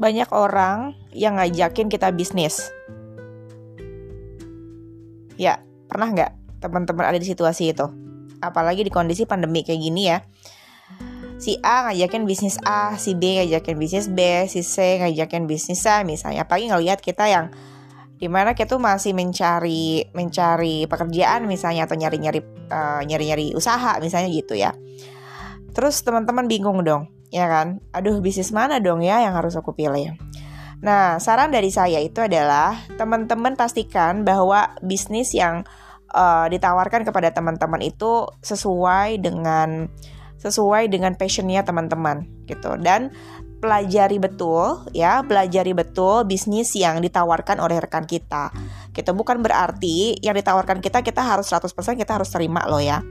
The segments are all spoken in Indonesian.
banyak orang yang ngajakin kita bisnis. Ya, pernah nggak teman-teman ada di situasi itu? Apalagi di kondisi pandemi kayak gini ya. Si A ngajakin bisnis A, si B ngajakin bisnis B, si C ngajakin bisnis A misalnya. Apalagi ngelihat kita yang di mana kita tuh masih mencari mencari pekerjaan misalnya atau nyari nyari uh, nyari nyari usaha misalnya gitu ya terus teman-teman bingung dong ya kan aduh bisnis mana dong ya yang harus aku pilih nah saran dari saya itu adalah teman-teman pastikan bahwa bisnis yang uh, ditawarkan kepada teman-teman itu sesuai dengan sesuai dengan passionnya teman-teman gitu dan pelajari betul ya, pelajari betul bisnis yang ditawarkan oleh rekan kita. Kita bukan berarti yang ditawarkan kita kita harus 100% kita harus terima loh ya.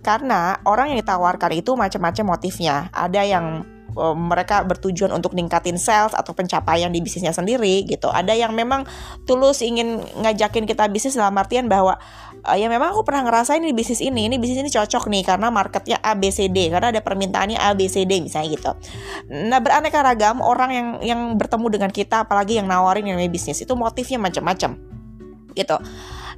Karena orang yang ditawarkan itu macam-macam motifnya. Ada yang uh, mereka bertujuan untuk ningkatin sales atau pencapaian di bisnisnya sendiri gitu. Ada yang memang tulus ingin ngajakin kita bisnis dalam artian bahwa uh, ya memang aku pernah ngerasain di bisnis ini, ini bisnis ini cocok nih karena marketnya A B C D karena ada permintaannya A B C D misalnya gitu. Nah beraneka ragam orang yang yang bertemu dengan kita, apalagi yang nawarin yang bisnis itu motifnya macam-macam gitu.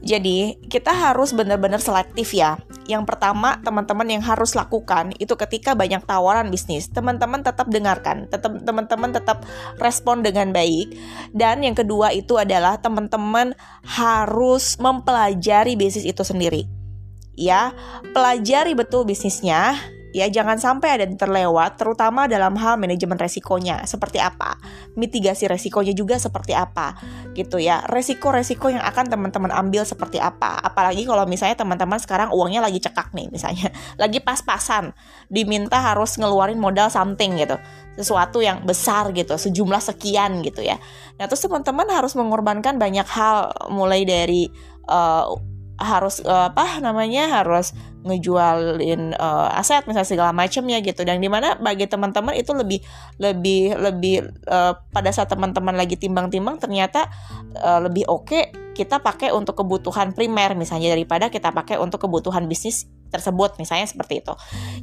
Jadi kita harus benar-benar selektif ya. Yang pertama teman-teman yang harus lakukan itu ketika banyak tawaran bisnis, teman-teman tetap dengarkan, tetap teman-teman tetap respon dengan baik. Dan yang kedua itu adalah teman-teman harus mempelajari bisnis itu sendiri. Ya, pelajari betul bisnisnya, Ya, jangan sampai ada yang terlewat, terutama dalam hal manajemen resikonya. Seperti apa? Mitigasi resikonya juga seperti apa? Gitu ya. Resiko-resiko yang akan teman-teman ambil seperti apa? Apalagi kalau misalnya teman-teman sekarang uangnya lagi cekak nih, misalnya. Lagi pas-pasan. Diminta harus ngeluarin modal something gitu. Sesuatu yang besar gitu, sejumlah sekian gitu ya. Nah, terus teman-teman harus mengorbankan banyak hal mulai dari uh, harus uh, apa namanya harus ngejualin uh, aset misalnya segala macamnya gitu dan di mana bagi teman-teman itu lebih lebih lebih uh, pada saat teman-teman lagi timbang-timbang ternyata uh, lebih oke okay kita pakai untuk kebutuhan primer misalnya daripada kita pakai untuk kebutuhan bisnis tersebut misalnya seperti itu.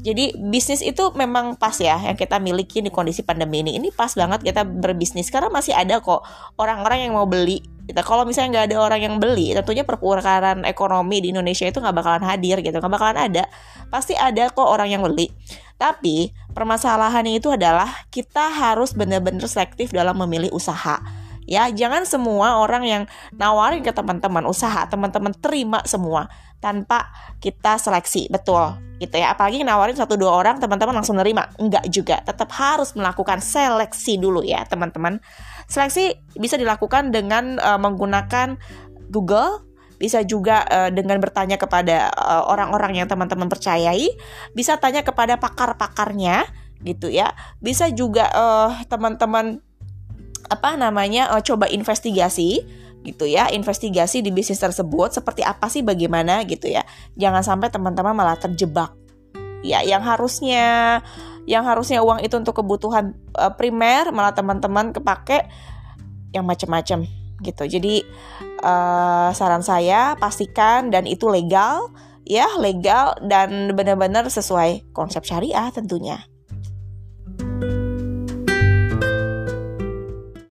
Jadi bisnis itu memang pas ya yang kita miliki di kondisi pandemi ini. Ini pas banget kita berbisnis karena masih ada kok orang-orang yang mau beli. Kita kalau misalnya nggak ada orang yang beli, tentunya perputaran ekonomi di Indonesia itu nggak bakalan hadir gitu, nggak bakalan ada. Pasti ada kok orang yang beli. Tapi permasalahannya itu adalah kita harus benar-benar selektif dalam memilih usaha ya jangan semua orang yang nawarin ke teman-teman usaha teman-teman terima semua tanpa kita seleksi betul gitu ya. Apalagi nawarin satu dua orang teman-teman langsung nerima. Enggak juga tetap harus melakukan seleksi dulu ya teman-teman. Seleksi bisa dilakukan dengan uh, menggunakan Google bisa juga uh, dengan bertanya kepada eh, orang-orang yang teman-teman percayai, bisa tanya kepada pakar-pakarnya gitu ya. Bisa juga uh, teman-teman apa namanya uh, coba investigasi gitu ya investigasi di bisnis tersebut seperti apa sih bagaimana gitu ya. Jangan sampai teman-teman malah terjebak. Ya yang harusnya yang harusnya uang itu untuk kebutuhan uh, primer malah teman-teman kepake yang macam-macam gitu. Jadi uh, saran saya pastikan dan itu legal ya legal dan benar-benar sesuai konsep syariah tentunya